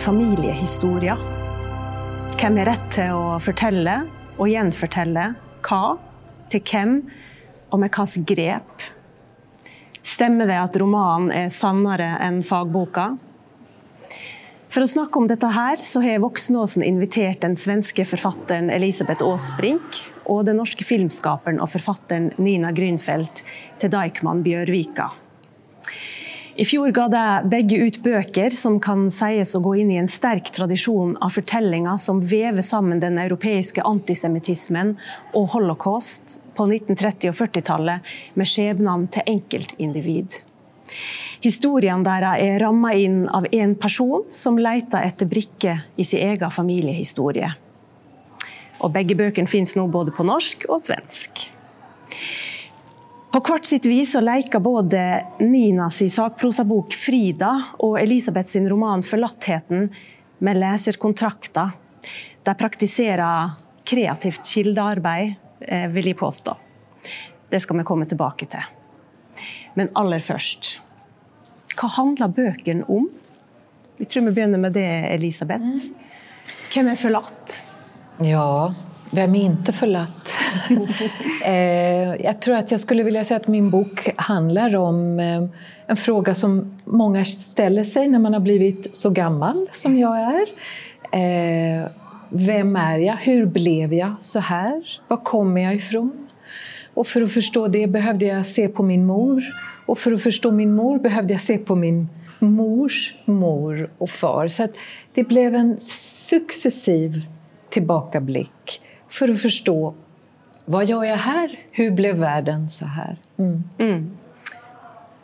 eier familiehistorier. Hvem har rett til å fortelle og gjenfortelle hva, til hvem og med hvilke grep? Stemmer det at romanen er sannere enn fagboka? For å snakke om dette her, så har Voksenåsen invitert den svenske forfatteren Elisabeth Aasbrink og den norske filmskaperen og forfatteren Nina Grünfeldt til Deichman Bjørvika. I fjor ga de begge ut bøker som kan sies å gå inn i en sterk tradisjon av fortellinger som vever sammen den europeiske antisemittismen og holocaust på 1930- og 40-tallet med skjebnene til enkeltindivid. Historiene deres er ramma inn av én person som leter etter brikker i sin egen familiehistorie. Og begge bøkene finnes nå både på norsk og svensk. På hvert sitt vis så leker både Nina sin sakprosabok 'Frida' og Elisabeth sin roman 'Forlattheten' med leserkontrakter. De praktiserer kreativt kildearbeid, eh, vil jeg påstå. Det skal vi komme tilbake til. Men aller først Hva handler bøkene om? Jeg tror vi begynner med det, Elisabeth. Mm. Hvem er forlatt? Ja, vem är inte förlatt? eh, jag tror att jag skulle vilja säga att min bok handlar om eh, en fråga som många ställer sig när man har blivit så gammal som jag är. Eh, vem är jag? Hur blev jag så här? Var kommer jag ifrån? Och för att förstå det behövde jag se på min mor. Och för att förstå min mor behövde jag se på min mors mor och far. Så det blev en successiv tillbakablick för att förstå vad gör jag här? Hur blev världen så här? Mm. Mm.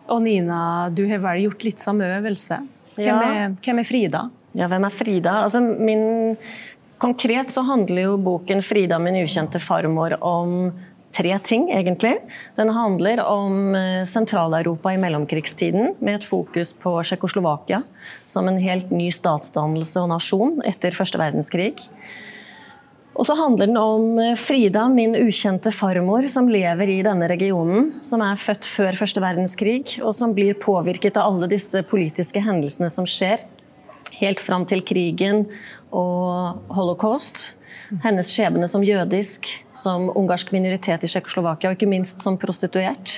Och Nina, du har väl gjort lite samma övelse. Vem, ja. är, vem är Frida? Ja, vem är Frida? Alltså, min, konkret så handlar ju boken Frida, min ukände farmor, om tre ting, egentlig. Den handlar om eh, Centraleuropa i mellomkrigstiden, med ett fokus på Tjeckoslovakia som en helt ny statsdannelse och nation efter första världskriget. Och så handlar den om eh, Frida, min ukände farmor, som lever i denna regionen, som är född före första världskrig och som blir påverkad av alla dessa politiska händelser som sker, helt fram till krigen och Holocaust. Hennes skjebne som judisk, som ungersk minoritet i Tjeckoslovakien och inte minst som prostituerad.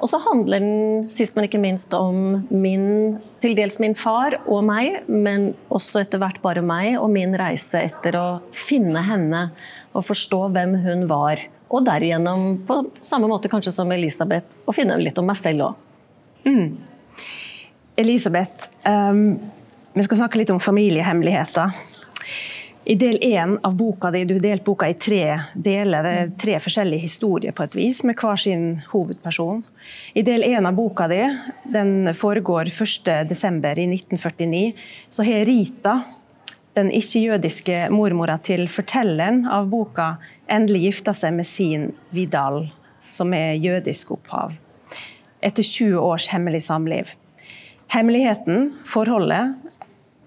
Og så handler den sist men ikke minst om min, til dels min far og meg, men også etter hvert bare meg, og min reise etter å finne henne og forstå hvem hun var. Og derigjennom, på samme måte kanskje som Elisabeth, å finne litt om meg selv òg. Mm. Elisabeth, um, vi skal snakke litt om familiehemmeligheter. I del én av boka di, du har delt boka i tre deler, det er tre forskjellige historier på et vis, med hver sin hovedperson. I del én av boka di, den foregår 1.12. i 1949, så har Rita, den ikke-jødiske mormora til fortelleren av boka, endelig gifta seg med sin Vidal, som er jødisk opphav. Etter 20 års hemmelig samliv. Hemmeligheten, forholdet,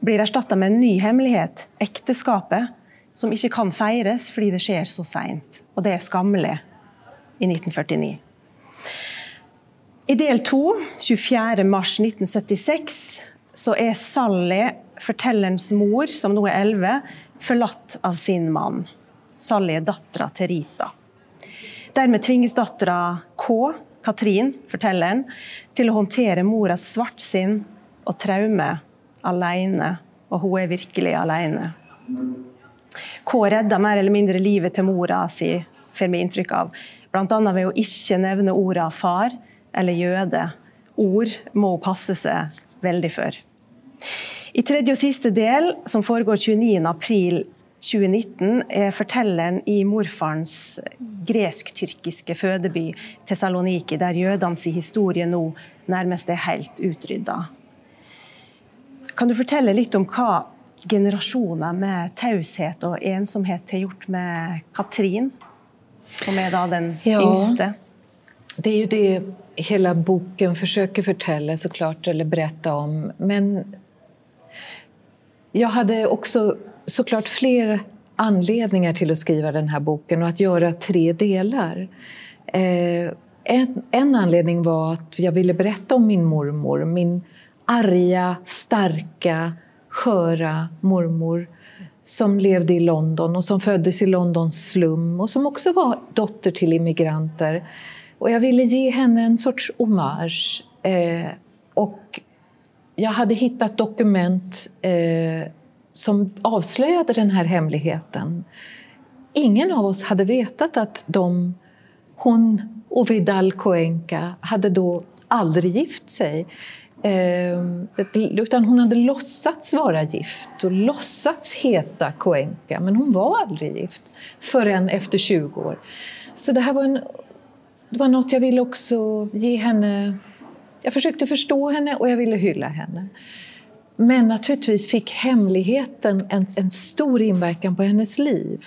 blir erstatta med en ny hemmelighet, ekteskapet, som ikke kan feires fordi det skjer så seint. Og det er skammelig i 1949. I del to, 24.3.1976, så er Sally, fortellerens mor, som nå er 11, forlatt av sin mann. Sally er dattera til Rita. Dermed tvinges dattera K, Katrin, fortelleren, til å håndtere moras svartsinn og traume alene, og hun er virkelig alene. K redda mer eller mindre livet til mora si, får vi inntrykk av. Bl.a. ved å ikke nevne orda far eller jøde. Ord må hun passe seg veldig for. I tredje og siste del, som foregår 29.4.2019, er fortelleren i morfarens gresk-tyrkiske fødeby Tessaloniki, der jødenes historie nå nærmest er helt utrydda. Kan du fortelle litt om hva generasjoner med taushet og ensomhet har gjort med Katrin, som är da den ja, yngste? Det är ju det hela boken försöker förtälla såklart, eller berätta om. Men jag hade också såklart fler anledningar till att skriva den här boken och att göra tre delar. Eh, en, en anledning var att jag ville berätta om min mormor, min arga, starka, sköra mormor som levde i London och som föddes i Londons slum och som också var dotter till immigranter. Och jag ville ge henne en sorts hommage. Eh, och jag hade hittat dokument eh, som avslöjade den här hemligheten. Ingen av oss hade vetat att de, hon och Vidal Coenca hade då aldrig gift sig. Eh, utan hon hade låtsats vara gift och låtsats heta Coenca, men hon var aldrig gift förrän efter 20 år. Så det här var, en, det var något jag ville också ge henne... Jag försökte förstå henne och jag ville hylla henne. Men naturligtvis fick hemligheten en, en stor inverkan på hennes liv.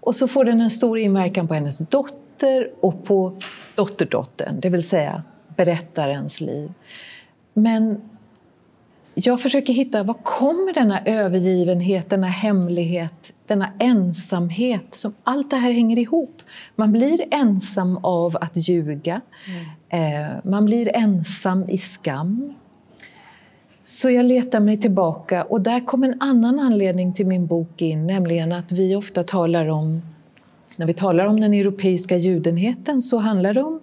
Och så får den en stor inverkan på hennes dotter och på dotterdottern, det vill säga berättarens liv. Men jag försöker hitta var kommer denna övergivenhet, denna hemlighet, denna ensamhet som allt det här hänger ihop. Man blir ensam av att ljuga. Mm. Man blir ensam i skam. Så jag letar mig tillbaka och där kom en annan anledning till min bok in, nämligen att vi ofta talar om, när vi talar om den europeiska judenheten så handlar det om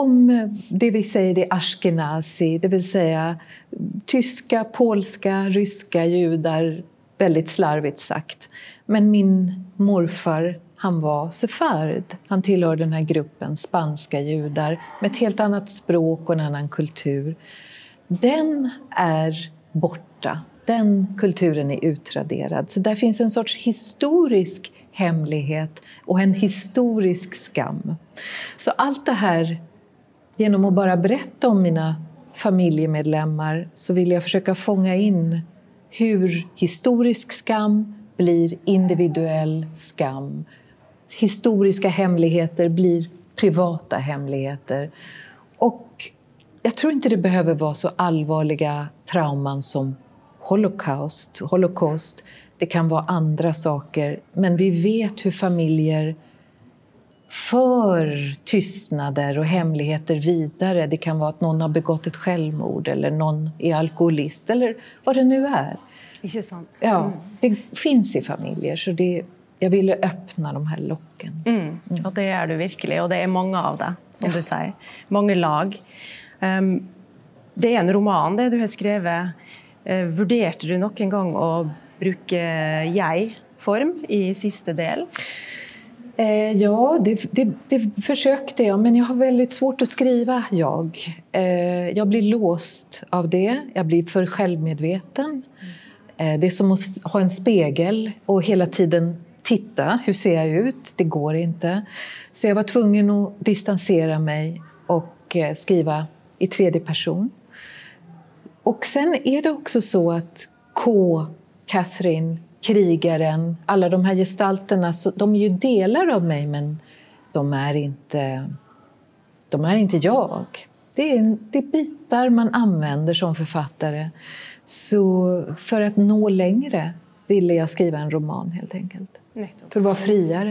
om eh, det vi säger är ashkenazi, det vill säga eh, tyska, polska, ryska judar, väldigt slarvigt sagt. Men min morfar han var sefard. Han tillhör den här gruppen spanska judar med ett helt annat språk och en annan kultur. Den är borta. Den kulturen är utraderad. Så där finns en sorts historisk hemlighet och en historisk skam. Så allt det här genom att bara berätta om mina familjemedlemmar så vill jag försöka fånga in hur historisk skam blir individuell skam. Historiska hemligheter blir privata hemligheter. Och jag tror inte det behöver vara så allvarliga trauman som Holocaust. Holocaust. Det kan vara andra saker, men vi vet hur familjer för tystnader och hemligheter vidare. Det kan vara att någon har begått ett självmord eller någon är alkoholist eller vad det nu är. Inte sant? Ja, mm. det finns i familjer. Så det, jag ville öppna de här locken. Mm. Mm. Och det är du verkligen, och det är många av det, som ja. du säger. Många lag. Um, det är en roman, det du har skrivit. Uh, vurderade du någon gång att bruka jag-form i sista del? Eh, ja, det, det, det, försökte jag, men jag har väldigt svårt att skriva jag. Eh, jag blir låst av det, jag blir för självmedveten. Eh, det är som att ha en spegel och hela tiden titta, hur ser jag ut? Det går inte. Så jag var tvungen att distansera mig och eh, skriva i tredje person. Och sen är det också så att K, Catherine, krigaren, alla de här gestalterna, så de är ju delar av mig men de är inte, de är inte jag. Det är, det är bitar man använder som författare. Så för att nå längre ville jag skriva en roman helt enkelt. För att vara friare.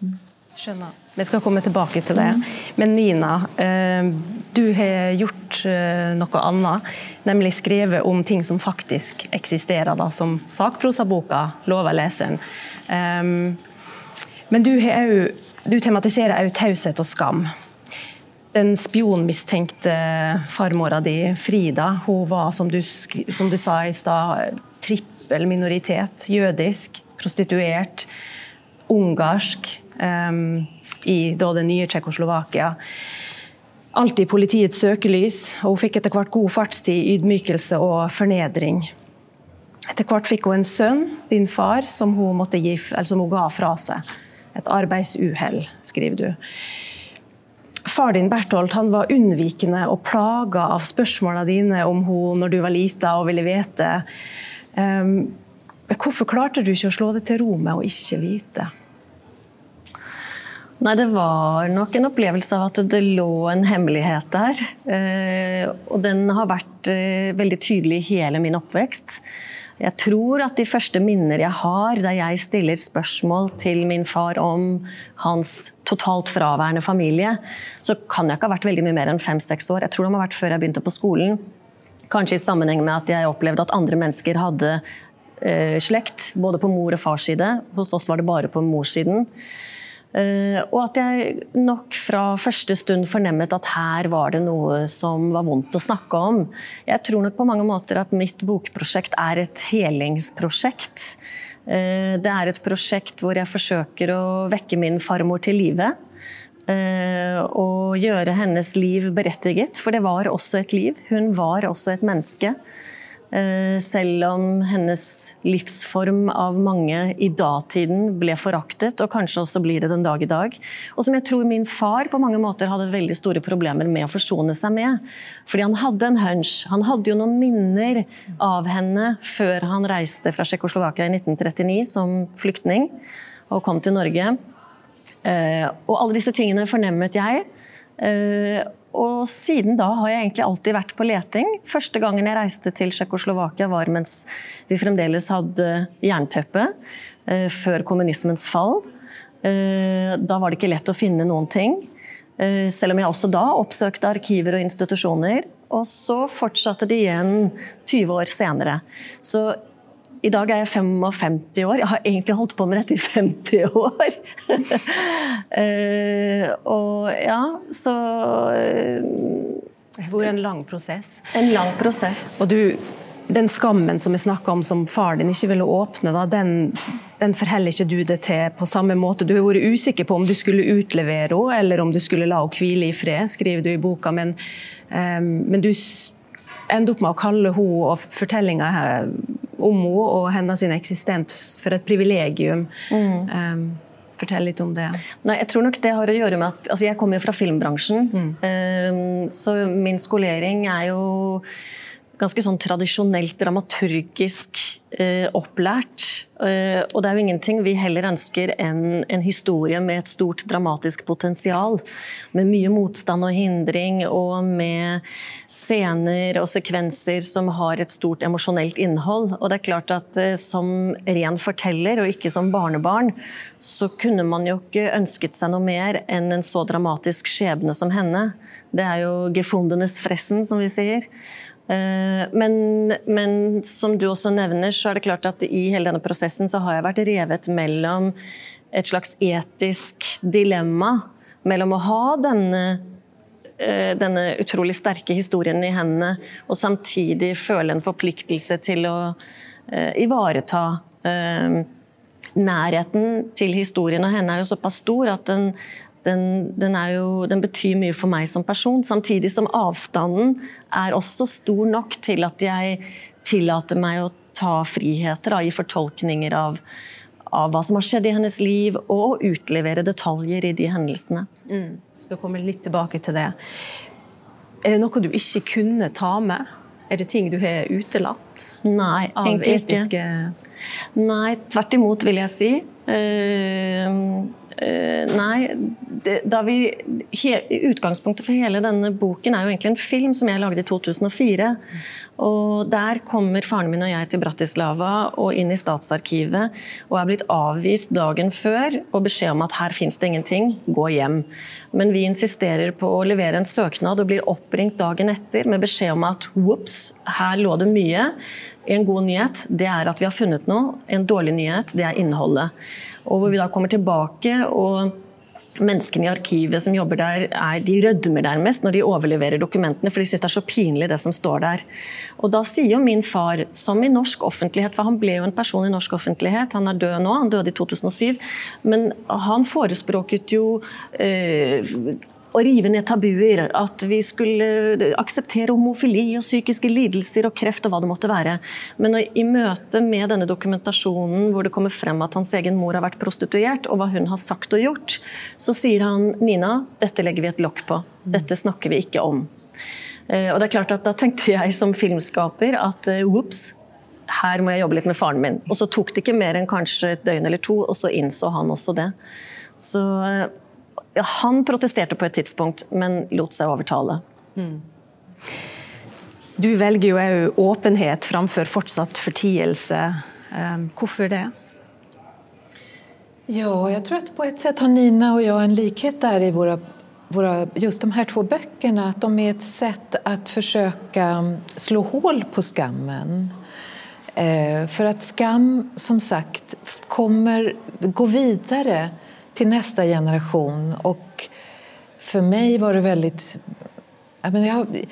Mm. Skjønner. Vi skal komme tilbake til det. Men Nina, eh, du har gjort eh, noe annet, nemlig skrevet om ting som faktisk eksisterer, da, som sakprosaboka 'Lover leseren'. Ehm, men du, jo, du tematiserer òg taushet og skam. Den spionmistenkte farmora di, Frida, hun var, som du, som du sa i stad, trippel minoritet. Jødisk, prostituert, ungarsk um, i da det nye Tsjekkoslovakia. Alltid i politiets søkelys, og hun fikk etter hvert god fartstid, ydmykelse og fornedring. Etter hvert fikk hun en sønn, din far, som hun, måtte gi, eller som hun ga fra seg. Et arbeidsuhell, skriver du. Far din Berthold han var unnvikende og plaga av spørsmålene dine om hun når du var lita og ville vite. Um, hvorfor klarte du ikke å slå det til ro med å ikke vite? Nei, det var nok en opplevelse av at det lå en hemmelighet der. Eh, og den har vært eh, veldig tydelig i hele min oppvekst. Jeg tror at de første minner jeg har der jeg stiller spørsmål til min far om hans totalt fraværende familie, så kan jeg ikke ha vært veldig mye mer enn fem-seks år. Jeg tror det må ha vært før jeg begynte på skolen. Kanskje i sammenheng med at jeg opplevde at andre mennesker hadde eh, slekt, både på mor og fars side. Hos oss var det bare på morssiden. Eh, og at jeg nok fra første stund fornemmet at her var det noe som var vondt å snakke om. Jeg tror nok på mange måter at mitt bokprosjekt er et helingsprosjekt. Eh, det er et prosjekt hvor jeg forsøker å vekke min farmor til live. Eh, og gjøre hennes liv berettiget, for det var også et liv. Hun var også et menneske. Eh, selv om hennes livsform av mange i datiden ble foraktet, og kanskje også blir det den dag i dag. Og som jeg tror min far på mange måter hadde veldig store problemer med å forsone seg med. Fordi han hadde en hunch. Han hadde jo noen minner av henne før han reiste fra Tsjekkoslovakia i 1939 som flyktning og kom til Norge. Eh, og alle disse tingene fornemmet jeg. Eh, Og siden da har jeg egentlig alltid vært på leting. Første gangen jeg reiste til Tsjekkoslovakia var mens vi fremdeles hadde jernteppe, eh, før kommunismens fall. Eh, da var det ikke lett å finne noen ting. Eh, selv om jeg også da oppsøkte arkiver og institusjoner. Og så fortsatte det igjen 20 år senere. Så i dag er jeg 55 år. Jeg har egentlig holdt på med dette i 50 år. uh, og ja, så uh, Det har vært en lang prosess. En lang prosess. Og du, den skammen som vi snakka om som far din ikke ville åpne, da, den, den forholder ikke du det til på samme måte. Du har vært usikker på om du skulle utlevere henne, eller om du skulle la henne hvile i fred, skriver du i boka. Men, um, men du ender opp med å kalle henne og fortellinga om henne og hennes eksistens for et privilegium. Mm. Um, Fortell litt om det. Nei, jeg tror nok det har å gjøre med at altså Jeg kommer jo fra filmbransjen. Mm. Um, så min skolering er jo ganske sånn tradisjonelt dramaturgisk eh, opplært. Eh, og det er jo ingenting vi heller ønsker enn en historie med et stort dramatisk potensial. Med mye motstand og hindring, og med scener og sekvenser som har et stort emosjonelt innhold. Og det er klart at eh, som ren forteller, og ikke som barnebarn, så kunne man jo ikke ønsket seg noe mer enn en så dramatisk skjebne som henne. Det er jo gefundenes fressen, som vi sier. Eh, men, men, som du också nämner så är det klart att i hela den här processen så har jag varit revet mellan ett slags etiskt dilemma mellan att ha denna eh, denne utrolig sterke historien i hendene, och samtidigt føle en forpliktelse att å eh, ivareta eh, nærheten til historien. Och henne er jo såpass stor att den, den, den, jo, den, betyr mye for meg som person. Samtidig som avstanden er også stor nok til at jeg tillater meg å ta friheter da, i fortolkninger av, av, hva som har skjedd i hennes liv, og utlevere detaljer i de hendelsene. Mm. Skal komme litt tilbake til det. Er det noe du ikke kunne ta med? Er det ting du har utelatt? Nei, egentlig etiske... ikke. Nei, tvert imot, vil jeg si. Uh, Eh, uh, nei, det, da vi, he, Utgangspunktet for hele denne boken er jo egentlig en film som jeg lagde i 2004. Og Der kommer faren min og jeg til Bratislava og inn i Statsarkivet og er blitt avvist dagen før og beskjed om at her fins det ingenting, gå hjem. Men vi insisterer på å levere en søknad og blir oppringt dagen etter med beskjed om at ops, her lå det mye. En god nyhet det er at vi har funnet noe. En dårlig nyhet det er innholdet. Og hvor vi da kommer tilbake og Menneskene i arkivet som jobber der, er, de rødmer nærmest når de overleverer dokumentene, for de syns det er så pinlig, det som står der. Og da sier jo min far, som i norsk offentlighet, for han ble jo en person i norsk offentlighet, han er død nå, han døde i 2007, men han forespråket jo eh, å rive ned tabuer. At vi skulle akseptere homofili og psykiske lidelser og kreft og hva det måtte være. Men i møte med denne dokumentasjonen hvor det kommer frem at hans egen mor har vært prostituert, og hva hun har sagt og gjort, så sier han Nina, dette legger vi et lokk på. Dette snakker vi ikke om. Eh, og det er klart at Da tenkte jeg som filmskaper at ops, eh, her må jeg jobbe litt med faren min. Og så tok det ikke mer enn kanskje et døgn eller to, og så innså han også det. Så eh, han protesterte på et tidspunkt, men lot seg overtale. Mm. Du velger jo òg åpenhet framfor fortsatt fortielse. Ehm, hvorfor det? Ja, jeg tror at på et sett har Nina og jeg en likhet der i våre våra, just de här två böckerna, att de är ett sätt att försöka slå hål på skammen. Eh, för att skam, som sagt, kommer gå vidare till nästa generation. Och för mig var det väldigt... Jag menar, jag,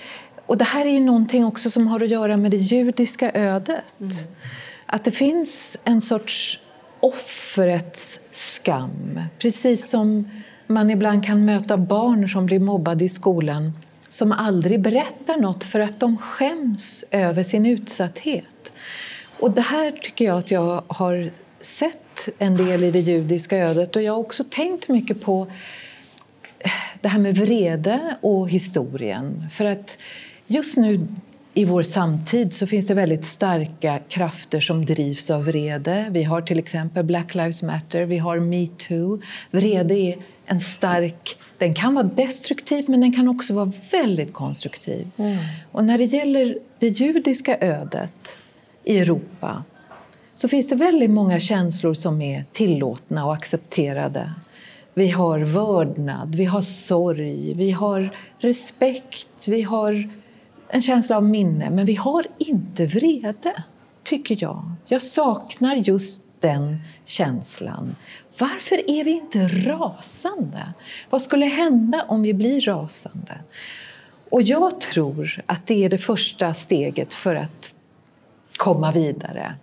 och det här är ju någonting också som har att göra med det judiska ödet. Mm. Att det finns en sorts offrets skam. Precis som man ibland kan möta barn som blir mobbade i skolan som aldrig berättar något för att de skäms över sin utsatthet. Och det här tycker jag att jag har sett en del i det judiska ödet och jag har också tänkt mycket på det här med vrede och historien. För att just nu i vår samtid så finns det väldigt starka krafter som drivs av vrede. Vi har till exempel Black Lives Matter, vi har metoo. Vrede är en stark... Den kan vara destruktiv, men den kan också vara väldigt konstruktiv. Mm. Och när det gäller det judiska ödet i Europa så finns det väldigt många känslor som är tillåtna och accepterade. Vi har vördnad, vi har sorg, vi har respekt, vi har en känsla av minne, men vi har inte vrede, tycker jag. Jag saknar just den känslan. Varför är vi inte rasande? Vad skulle hända om vi blir rasande? Och jag tror att det är det första steget för att komma vidare.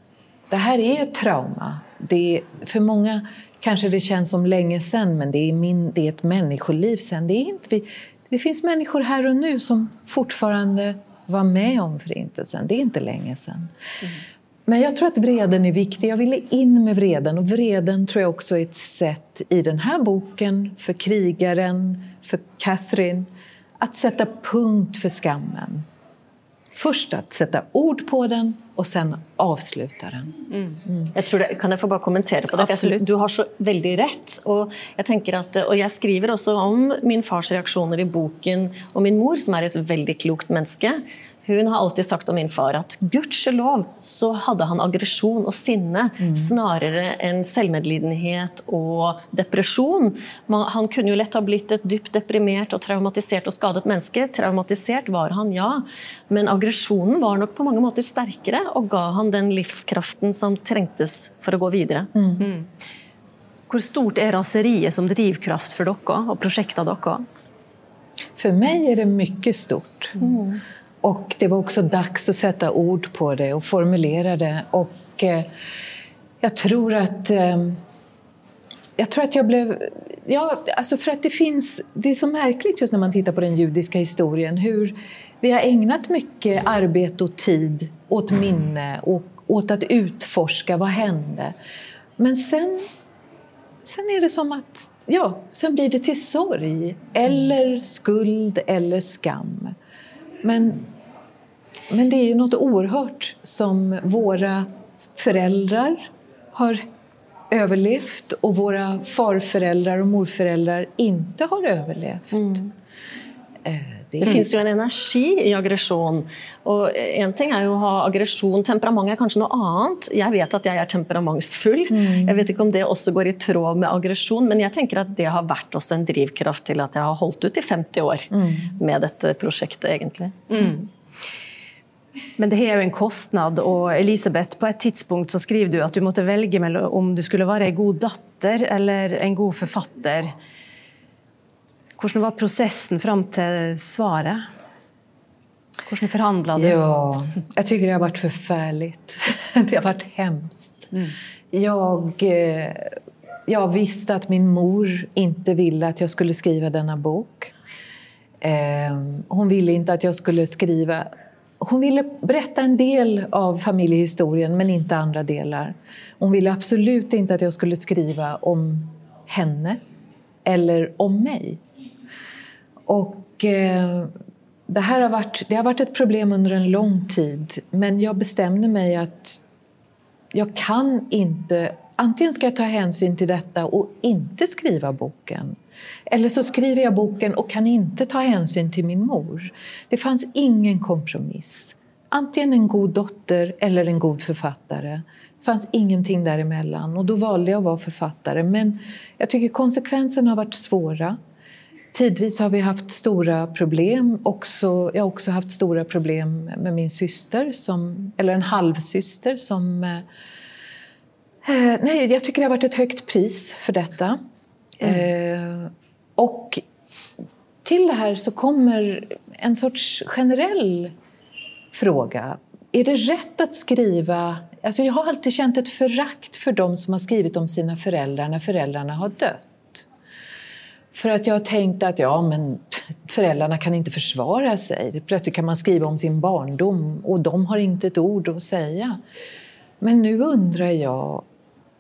Det här är ett trauma. Det är, för många kanske det känns som länge sen, men det är, min, det är ett människoliv sen. Det, är inte, vi, det finns människor här och nu som fortfarande var med om Förintelsen. Det är inte länge sen. Mm. Men jag tror att vreden är viktig. Jag ville in med vreden. Och vreden tror jag också är ett sätt i den här boken för krigaren, för Catherine, att sätta punkt för skammen. Först att sätta ord på den och sen avsluta den. Mm. Mm. Jag tror det, kan jag få bara kommentera på det? Jag du har så väldigt rätt. Och jag, tänker att, och jag skriver också om min fars reaktioner i boken och min mor som är ett väldigt klokt människa. Hon har alltid sagt om min far att gudskelov så hade han aggression och sinne mm. snarare än självmedlidenhet och depression. Man, han kunde ju lätt ha blivit ett djupt deprimerat och traumatiserat och skadat människa. Traumatiserad var han, ja, men aggressionen var nog på många sätt starkare och gav han den livskraften som trängtes för att gå vidare. Mm. Mm. Hur stort är raseriet som drivkraft för dere och projektet? För mig är det mycket stort. Mm. Och det var också dags att sätta ord på det och formulera det. Och eh, jag tror att eh, jag tror att jag blev... Ja, alltså för att det finns... Det är så märkligt just när man tittar på den judiska historien hur vi har ägnat mycket arbete och tid åt minne och åt att utforska vad hände. Men sen, sen är det som att... Ja, sen blir det till sorg eller skuld eller skam. Men men det är ju något oerhört som våra föräldrar har överlevt och våra farföräldrar och morföräldrar inte har överlevt. Mm. Eh, det, det finns ju en energi i aggression. Och en ting är ju att ha aggression. Temperament är kanske något annat. Jag vet att jag är temperamentsfull. Mm. Jag vet inte om det också går i tråd med aggression, men jag tänker att det har varit också en drivkraft till att jag har hållit ut i 50 år mm. med detta projektet egentligen. Mm. Men det är ju en kostnad och Elisabeth, på ett tidspunkt så skriver du att du måste välja om du skulle vara en god dotter eller en god författare. Hur var processen fram till svaret? Hur förhandlade du? Ja, jag tycker det har varit förfärligt. Det har varit hemskt. Mm. Jag, eh, jag visste att min mor inte ville att jag skulle skriva denna bok. Eh, hon ville inte att jag skulle skriva hon ville berätta en del av familjehistorien men inte andra delar. Hon ville absolut inte att jag skulle skriva om henne eller om mig. Och eh, det här har varit, det har varit ett problem under en lång tid men jag bestämde mig att jag kan inte... Antingen ska jag ta hänsyn till detta och inte skriva boken eller så skriver jag boken och kan inte ta hänsyn till min mor. Det fanns ingen kompromiss. Antingen en god dotter eller en god författare. Det fanns ingenting däremellan och då valde jag att vara författare. Men jag tycker konsekvenserna har varit svåra tidvis har vi haft stora problem. Också, jag har också haft stora problem med min syster, som, eller en halvsyster som... Eh, eh nej, jag tycker det har varit ett högt pris för detta. Mm. Eh, och till det här så kommer en sorts generell fråga. Är det rätt att skriva... Alltså jag har alltid känt ett förakt för de som har skrivit om sina föräldrar när föräldrarna har dött. För att jag har tänkt att ja, men föräldrarna kan inte försvara sig. Plötsligt kan man skriva om sin barndom och de har inte ett ord att säga. Men nu undrar jag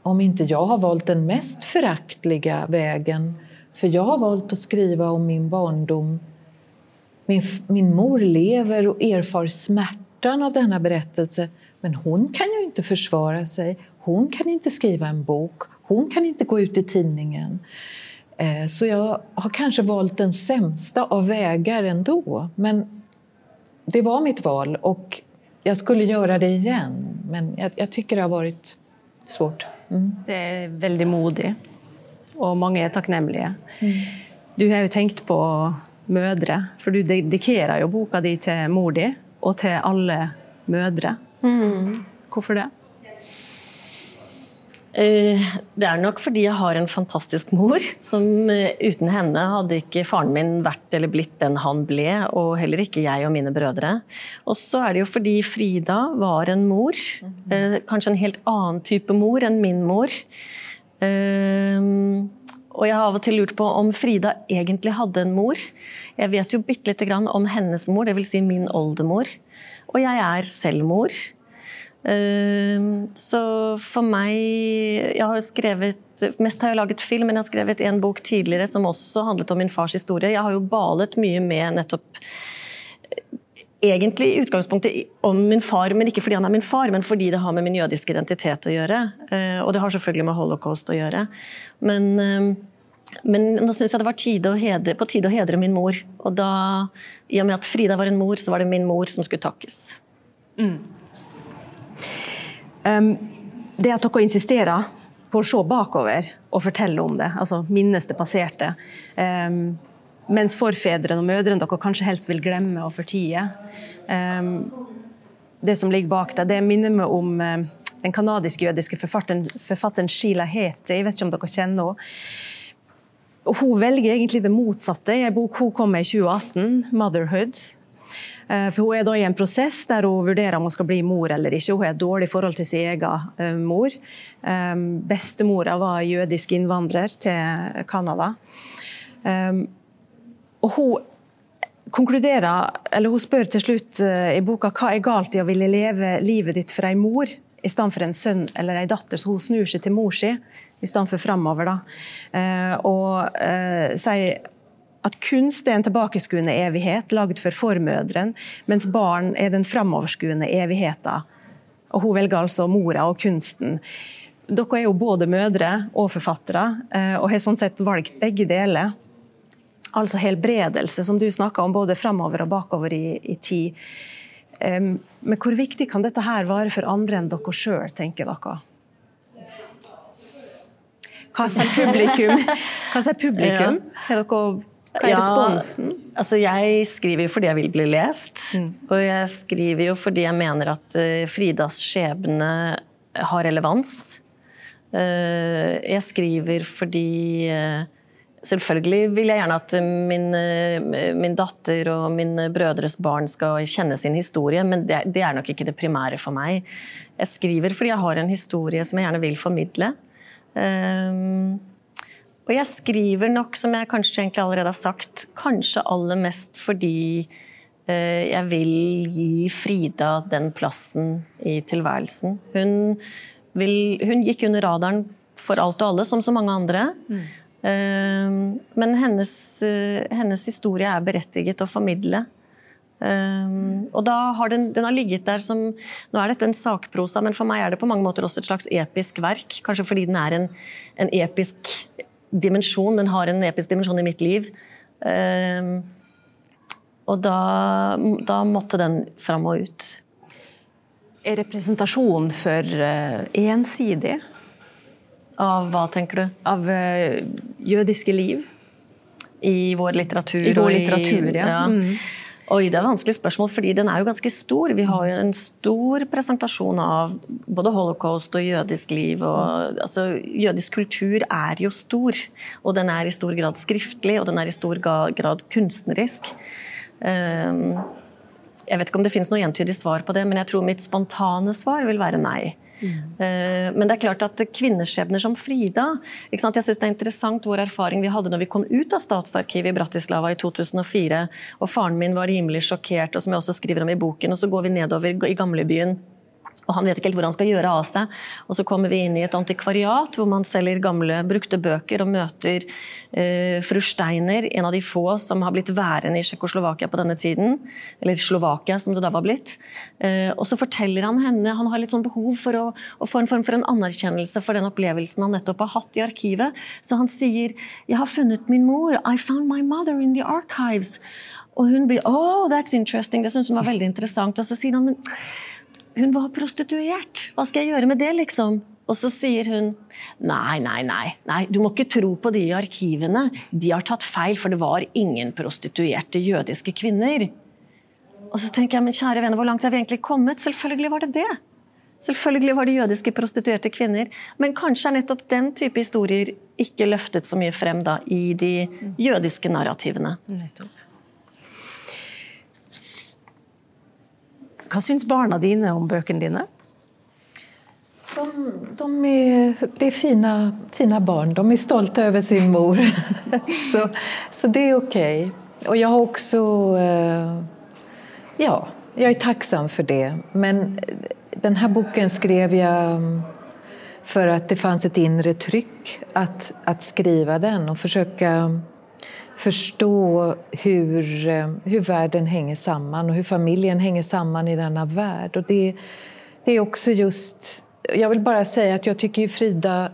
om inte jag har valt den mest föraktliga vägen. För jag har valt att skriva om min barndom. Min, min mor lever och erfar smärtan av denna berättelse. Men hon kan ju inte försvara sig. Hon kan inte skriva en bok. Hon kan inte gå ut i tidningen. Eh, så jag har kanske valt den sämsta av vägar ändå. Men det var mitt val och jag skulle göra det igen. Men jag, jag tycker det har varit svårt. Mm. Det är väldigt modigt och många är tacknämliga. Mm. Du har ju tänkt på mödrar, för du dedikerar ju boken din till mor din och till alla mödrar. Mm. Varför det? Eh, det er nok fordi jeg har en fantastisk mor. som eh, Uten henne hadde ikke faren min vært eller blitt den han ble, og heller ikke jeg og mine brødre. Og så er det jo fordi Frida var en mor. Eh, kanskje en helt annen type mor enn min mor. Ehm, og jeg har av og til lurt på om Frida egentlig hadde en mor. Jeg vet jo bitte lite grann om hennes mor, dvs. Si min oldemor. Og jeg er selv mor. Ehm, så för mig, jag har skrivit, Mest har jag lagat film, men jag har skrivit en bok tidigare som också handlat om min fars historia. Jag har ju balat mycket med nettopp eh, Egentlig i utgangspunktet om min far, men inte för att han är min far, men att det har med min judiska identitet att göra. Eh, och det har såklart med holocaust att göra. Men, ehm, men nå syns jag det var tid att hedra, på tid att hedra min mor. Och då, i och med att Frida var en mor, så var det min mor som skulle tackas. Mm. Um, det at dere insisterer på å se bakover og fortelle om det, altså minnes det passerte, um, ehm, mens forfedrene og mødrene dere kanskje helst vil glemme og fortie. Um, ehm, det som ligger bak det, det minner meg om um, den kanadisk-jødiske forfatteren, forfatteren Sheila Hete. Jeg vet ikke om dere kjenner henne. Og hun velger egentlig det motsatte i en bok hun kom med i 2018, 'Motherhood'. Eh, for hun er da i en prosess der hun vurderer om hun skal bli mor eller ikke. Hun har et dårlig forhold til sin egen eh, mor. Eh, Bestemora var jødisk innvandrer til Canada. Og hun konkluderer, eller hun spør til slutt i boka hva er galt i å ville leve livet ditt for ei mor i stedet for en sønn eller en datter. Så hun snur seg til mor si i stedet for framover. Da. Og sier at kunst er en tilbakeskuende evighet lagd for formødren, mens barn er den framoverskuende evigheten. Og hun velger altså mora og kunsten. Dere er jo både mødre og forfattere, eh, og har sånn sett valgt begge deler. Altså helbredelse, som du snakka om, både framover og bakover i, i tid. Um, men hvor viktig kan dette her være for andre enn dere sjøl, tenker dere? Hva sier publikum? Hva sier publikum? Har dere hva er responsen? Ja, altså jeg skriver jo fordi jeg vil bli lest. Mm. Og jeg skriver jo fordi jeg mener at uh, Fridas skjebne har relevans. Uh, jeg skriver fordi uh, Selvfølgelig vil jeg gjerne at min, min, datter og mine brødres barn skal kjenne sin historie, men det, det, er nok ikke det primære for meg. Jeg skriver fordi jeg har en historie som jeg gjerne vil formidle. Uh, og jeg skriver nok, som jeg kanskje egentlig allerede har sagt, kanskje aller mest fordi eh, jeg vil gi Frida den plassen i tilværelsen. Hun, vil, hun, gikk under radaren for alt og alle, som så mange andre. Mm. Eh, men hennes, eh, hennes, historie er berettiget å formidle. Um, og da har den, den, har ligget der som Nå er dette en sakprosa, men for meg er det på mange måter også et slags episk verk. Kanskje fordi den er en, en episk dimensjon. Den har en episk dimensjon i mitt liv. Uh, og da, da, måtte den fram og ut. Er representasjon for uh, ensidig? Av hva, tenker du? Av uh, jødiske liv? i vår litteratur. I vår litteratur, ja. ja. Mm. Oi, det er vanskelig spørsmål, fordi den er jo ganske stor. Vi har jo en stor presentasjon av både holocaust og jødisk liv. Og, altså, jødisk kultur er jo stor, og den er i stor grad skriftlig, og den er i stor grad kunstnerisk. Ehm, um, jeg vet ikke om det finnes noe entydig svar på det, men jeg tror mitt spontane svar vil være nei. Mm. Eh, men det er klart at kvinneskjebner som Frida Jeg synes det er interessant vår erfaring vi hadde når vi kom ut av Statsarkivet i Bratislava i 2004. og Faren min var rimelig sjokkert, og som jeg også skriver om i boken. og Så går vi nedover i gamlebyen og han vet ikke helt hvor han skal gjøre av seg. Og så kommer vi inn i et antikvariat hvor man selger gamle, brukte bøker og møter eh, fru Steiner, en av de få som har blitt værende i Tsjekkoslovakia på denne tiden. Eller Slovakia, som det da var blitt. Eh, og så forteller han henne Han har litt sånn behov for å, å, få en form for en anerkjennelse for den opplevelsen han nettopp har hatt i arkivet. Så han sier 'Jeg har funnet min mor. I found my mother in the archives'. Og hun blir 'Oh, that's interesting'. Det syns hun var veldig interessant. Og så sier han men hun var prostituert. Hva skal jeg gjøre med det, liksom? Og så sier hun nei, nei, nei, nei, du må ikke tro på de i arkivene. De har tatt feil, for det var ingen prostituerte jødiske kvinner. Og så tenker jeg, men kjære venner, hvor langt har vi egentlig kommet? Selvfølgelig var det det. Selvfølgelig var det jødiske prostituerte kvinner. Men kanskje er nettopp den type historier ikke løftet så mye frem da, i de jødiske narrativene. Nettopp. Hva syns barna dine om bøkene dine? De, de är, det är fina, fina barn. De är stolta över sin mor. så, så det är okej. Okay. Och jag har också... Eh, ja, jag är tacksam för det. Men den här boken skrev jag mm, för att det fanns ett inre tryck att, att skriva den och försöka mm, förstå hur, eh, hur världen hänger samman och hur familjen hänger samman i denna värld. Och det, det är också just... Jag vill bara säga att jag tycker ju Frida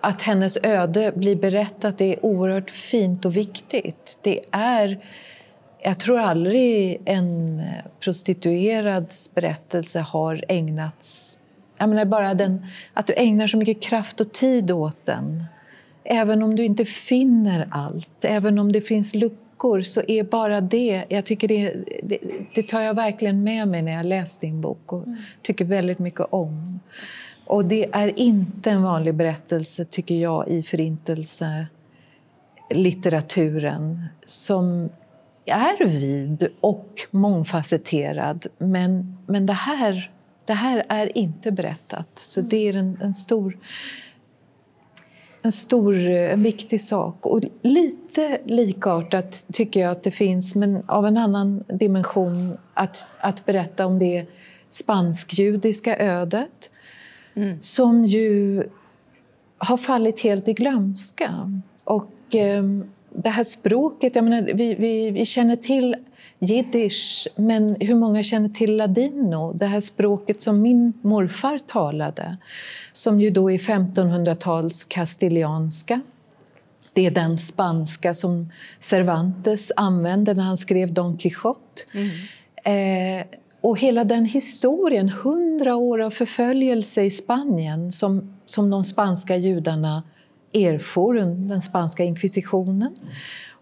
att hennes öde blir berättat är oerhört fint och viktigt. Det är... Jag tror aldrig en prostituerads berättelse har ägnats... Jag menar bara den, att du ägnar så mycket kraft och tid åt den även om du inte finner allt, även om det finns luckor, så är bara det... Jag tycker det, det, det tar jag verkligen med mig när jag läst din bok och mm. tycker väldigt mycket om. Och det är inte en vanlig berättelse, tycker jag, i förintelselitteraturen som är vid och mångfacetterad. Men, men det, här, det här är inte berättat. Så mm. det är en, en stor en stor, en viktig sak. Och lite likartat tycker jag att det finns, men av en annan dimension, att, att berätta om det spansk-judiska ödet mm. som ju har fallit helt i glömska. Och eh, det här språket, jag menar, vi, vi, vi känner till jiddisch, men hur många känner till ladino? Det här språket som min morfar talade, som ju då är 1500-tals kastilianska. Det är den spanska som Cervantes använde när han skrev Don Quijote. Mm. Eh, och hela den historien, hundra år av förföljelse i Spanien som, som de spanska judarna erfor den spanska inkvisitionen.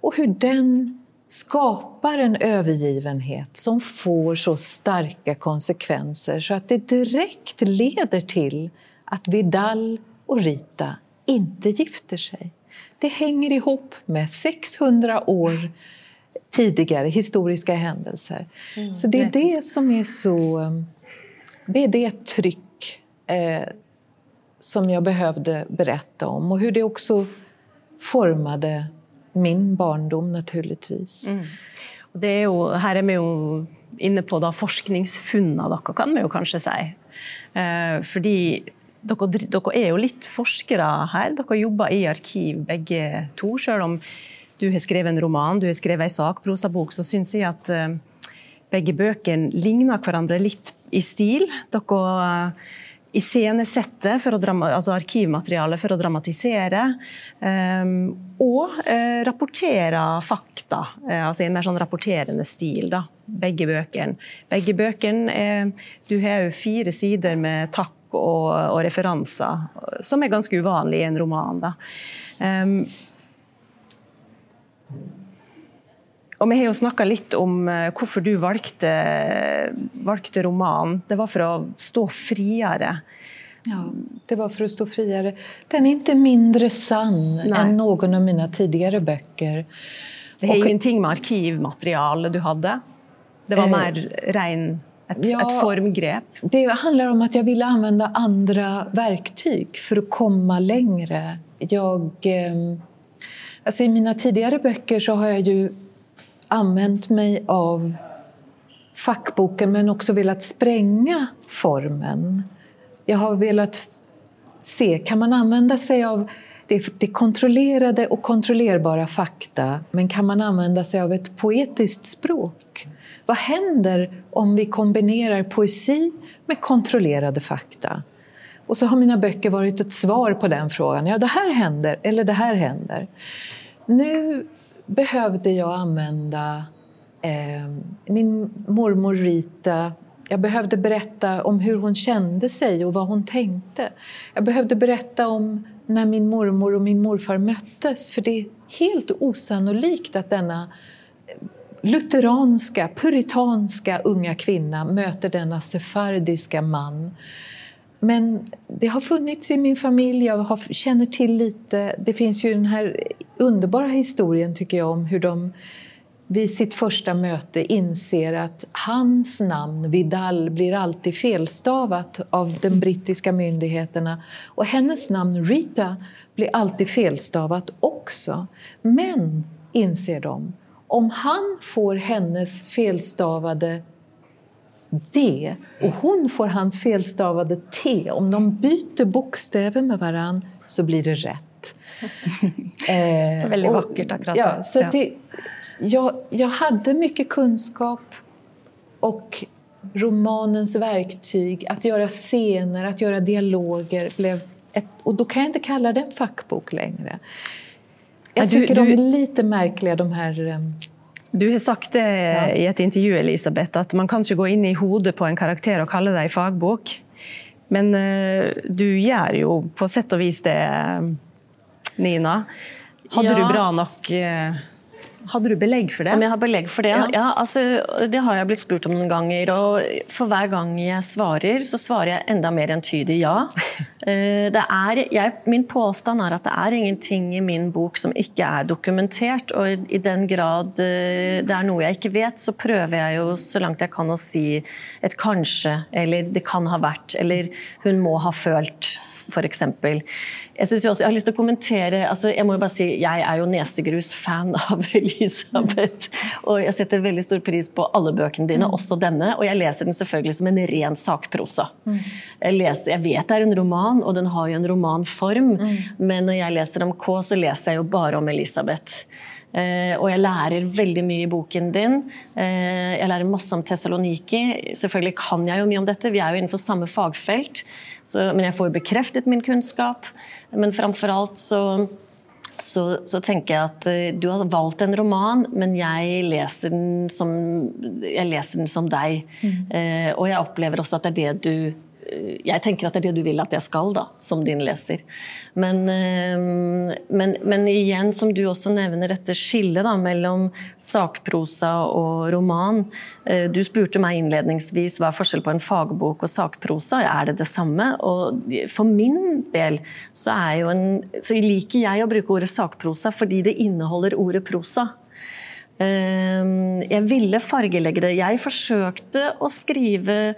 Och hur den skapar en övergivenhet som får så starka konsekvenser så att det direkt leder till att Vidal och Rita inte gifter sig. Det hänger ihop med 600 år tidigare historiska händelser. Mm, så det är det som är så... Det är det tryck eh, som jag behövde berätta om och hur det också formade min barndom, naturligtvis. Mm. Det är ju, här är vi ju inne på da kan man ju kanske säga. Eh, för dere, är ju lite forskare här. her. Dere i arkiv begge to. Selv om du har skrivit en roman, du har skrivit en sakprosabok, så syns jag att eh, begge bøkene ligner hverandre litt i stil. Dere iscenesette for å altså arkivmateriale for å dramatisere. Um, og uh, rapportere fakta, uh, altså i en mer sånn rapporterende stil. da, Begge bøkene. Begge bøkene uh, Du har jo fire sider med takk og, og, referanser, som er ganske uvanlig i en roman. da. Um, og vi har jo snakka litt om hvorfor du valgte, valgte roman. Det var for å stå friere. Ja, det var för att stå friare. Den är inte mindre sann Nej. än någon av mina tidigare böcker. Det har och, ingenting med arkivmaterial du hade? Det var eh, mer ren, ett, ja, ett formgrepp? Det handlar om att jag ville använda andra verktyg för att komma längre. Jag, eh, alltså I mina tidigare böcker så har jag ju använt mig av fackboken men också velat spränga formen. Jag har velat se, kan man använda sig av det, det kontrollerade och kontrollerbara fakta men kan man använda sig av ett poetiskt språk? Vad händer om vi kombinerar poesi med kontrollerade fakta? Och så har mina böcker varit ett svar på den frågan. Ja, det här händer, eller det här händer. Nu behövde jag använda eh, min mormor Rita jag behövde berätta om hur hon kände sig och vad hon tänkte. Jag behövde berätta om när min mormor och min morfar möttes för det är helt osannolikt att denna eh, lutheranska, puritanska unga kvinna möter denna sefardiska man. Men det har funnits i min familj, jag har, känner till lite. Det finns ju den här underbara historien tycker jag om hur de vid sitt första möte inser att hans namn, Vidal, blir alltid felstavat av de brittiska myndigheterna och hennes namn, Rita, blir alltid felstavat också. Men, inser de, om han får hennes felstavade D och hon får hans felstavade T, om de byter bokstäver med varann så blir det rätt. eh, Väldigt vackert akkurat. Ja, så det, jag, jag hade mycket kunskap och romanens verktyg, att göra scener, att göra dialoger, blev ett, och då kan jag inte kalla det en fackbok längre. Jag tycker du, du, de är lite märkliga, de här um... Du har sagt det ja. i ett intervju, Elisabeth, att man kan inte gå in i huvudet på en karaktär och kalla det fagbok. Men uh, du gör ju på sätt och vis det, Nina. Hade ja. du bra nog uh, Hadde du belegg for det? Om jeg har belegg for det? Ja. ja, altså, det har jeg blitt spurt om noen ganger. Og for hver gang jeg svarer, så svarer jeg enda mer entydig ja. Eh, det er, jeg, min påstand er at det er ingenting i min bok som ikke er dokumentert. Og i den grad eh, det er noe jeg ikke vet, så prøver jeg jo så langt jeg kan å si et kanskje, eller det kan ha vært, eller hun må ha følt f.eks. Jeg, synes også, jeg har lyst til å kommentere altså Jeg må jo bare si, jeg er jo nesegrus-fan av Elisabeth. Og jeg setter veldig stor pris på alle bøkene dine, mm. også denne. Og jeg leser den selvfølgelig som en ren sakprosa. Mm. Jeg, leser, jeg, vet det er en roman, og den har jo en romanform. Mm. Men når jeg leser om K, så leser jeg jo bare om Elisabeth. Uh, og jeg lærer veldig mye i boken din. Uh, jeg lærer masse om Tessaloniki. Selvfølgelig kan jeg jo mye om dette, vi er jo innenfor samme fagfelt. Så, men jeg får bekreftet min kunnskap. Men framfor alt så, så, så, tenker jeg at uh, du har valgt en roman, men jeg leser den som, jeg leser den som deg. Mm. og jeg opplever også at det er det du jag tänker att det är det du vill att jag ska då, som din läsare. Men, ehm, men, men igen, som du också nämner, detta skillet da, sakprosa och roman. Eh, du spurte mig inledningsvis vad är skillnaden på en fagbok och sakprosa. Är det detsamma? Och för min del så, är ju en, så liker jag att bruke ordet sakprosa för det innehåller ordet prosa. Ehm, jag ville färglägga det. Jag försökte att skriva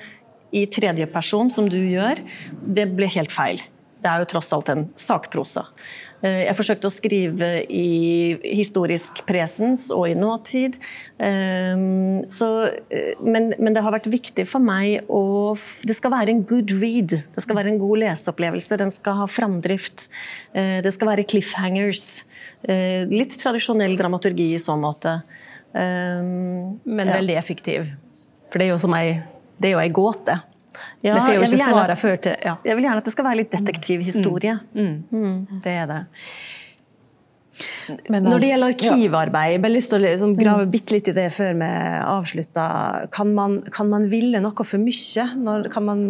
i tredje person, som du gjør, det ble helt feil. Det er jo tross alt en sakprosa. Eh, jeg forsøkte å skrive i historisk presens og i nåtid. Eh, så, eh, men, men, det har vært viktig for meg å Det skal være en good read. Det skal være en god leseopplevelse. Den skal ha framdrift. Det skal være cliffhangers. Litt tradisjonell dramaturgi i så måte. Men veldig effektiv. For det er jo som ei det er jo ei gåte. Ja, jeg, vil gjerne, til, ja. jeg vil gjerne at det skal være litt detektivhistorie. Mm. Mm. Mm. Det er det. Men Når det gjelder arkivarbeid, jeg har lyst til å liksom grave bitte litt i det før vi avslutter. Kan man, kan man ville noe for mye? Når, kan man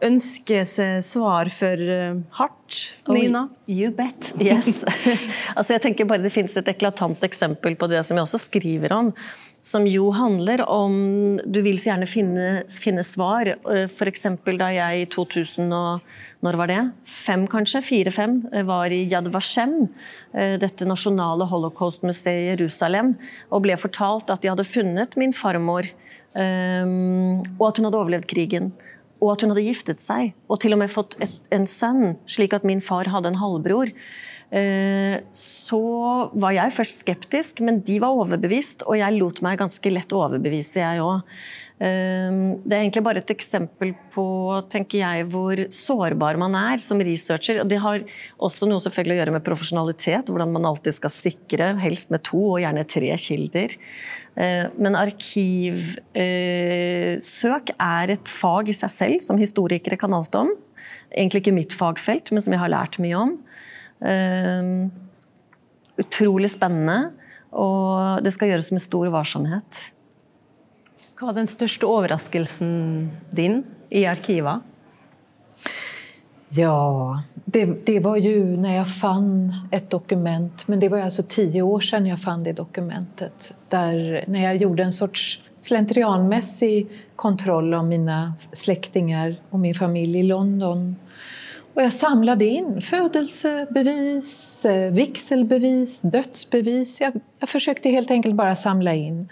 önska sig svar för uh, hardt, Nina? Oh, you bet, yes. altså jeg tenker bare Det finns ett eklatant exempel på det som jag också skriver om som jo handler om Du vil så gjerne finne, finne svar. Eh, F.eks. da jeg i 2000 og når var det? Fem, kanskje? Fire-fem? Eh, var i Yad Vashem, Detta dette nasjonale holocaustmuseet i Jerusalem, og ble fortalt at de hadde funnet min farmor, eh, og at hun hadde overlevd krigen. Og at hun hadde giftet seg, og til og med fått et, en sønn, slik at min far hadde en halvbror. Eh, så var jeg først skeptisk, men de var overbevist, og jeg lot meg ganske lett overbevise, jeg òg. Eh, det er egentlig bare et eksempel på tenker jeg, hvor sårbar man er som researcher. og Det har også noe selvfølgelig å gjøre med profesjonalitet, hvordan man alltid skal sikre, helst med to og gjerne tre kilder. Eh, men arkivsøk er et fag i seg selv, som historikere kan alt om. Egentlig ikke mitt fagfelt, men som jeg har lært mye om. Uh, utrolig spennende, og det skal gjøres med stor varsomhet. Hva var den største overraskelsen din i arkivet? Ja, det, det, var ju när jag fann ett dokument, men det var alltså tio år sedan jag fann det dokumentet. Där, när jag gjorde en sorts slentrianmässig kontroll av mina släktingar och min familj i London och jag samlade in födelsebevis, eh, vigselbevis, dödsbevis. Jag, jag, försökte helt enkelt bara samla in.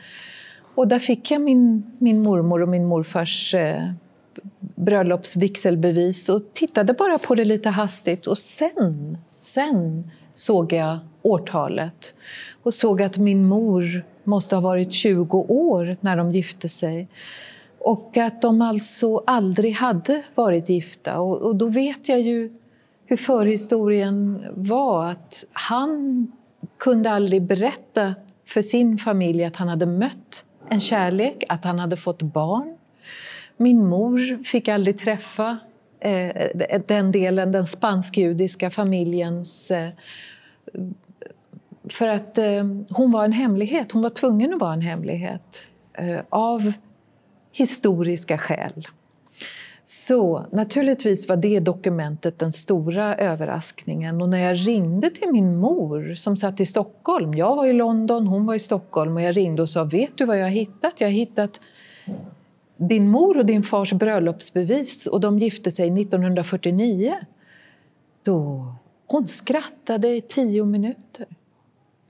Och där fick jag min, min mormor och min morfars eh, bröllopsvigselbevis och tittade bara på det lite hastigt. Och sen, sen såg jag årtalet och såg att min mor måste ha varit 20 år när de gifte sig. Och att de alltså aldrig hade varit gifta. Och, och då vet jag ju hur förhistorien var. Att han kunde aldrig berätta för sin familj att han hade mött en kärlek, att han hade fått barn. Min mor fick aldrig träffa eh, den delen, den spansk-judiska familjens... Eh, för att eh, hon var en hemlighet, hon var tvungen att vara en hemlighet. Eh, av historiska skäl. Så naturligtvis var det dokumentet den stora överraskningen. Och när jag ringde till min mor som satt i Stockholm, jag var i London, hon var i Stockholm och jag ringde och sa ”Vet du vad jag har hittat? Jag har hittat din mor och din fars bröllopsbevis och de gifte sig 1949”. Då, hon skrattade i tio minuter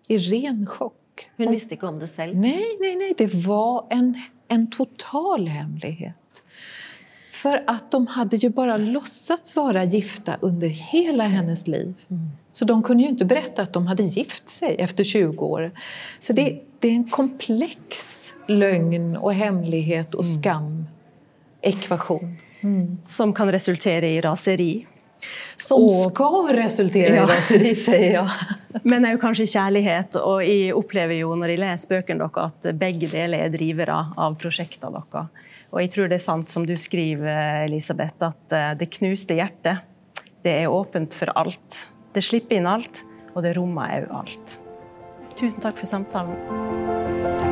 i ren chock. Hon visste inte om det själv? Nej, nej, nej. Det var en en total hemlighet. För att de hade ju bara låtsats vara gifta under hela hennes liv. Mm. Så de kunde ju inte berätta att de hade gift sig efter 20 år. Så det, det är en komplex lögn och hemlighet och mm. skam-ekvation. Mm. Som kan resultera i raseri. Som og, ska resultera ja. i raseri, säger jag. Men är ju kanske kärlighet och jag upplever ju när jag läser böckerna att bägge delar är drivare av projekten. Och jag tror det är sant som du skriver, Elisabeth, att eh, det knuste hjärtat, det är öppet för allt. Det slipper in allt och det rummar är allt. Tusen tack för samtalen.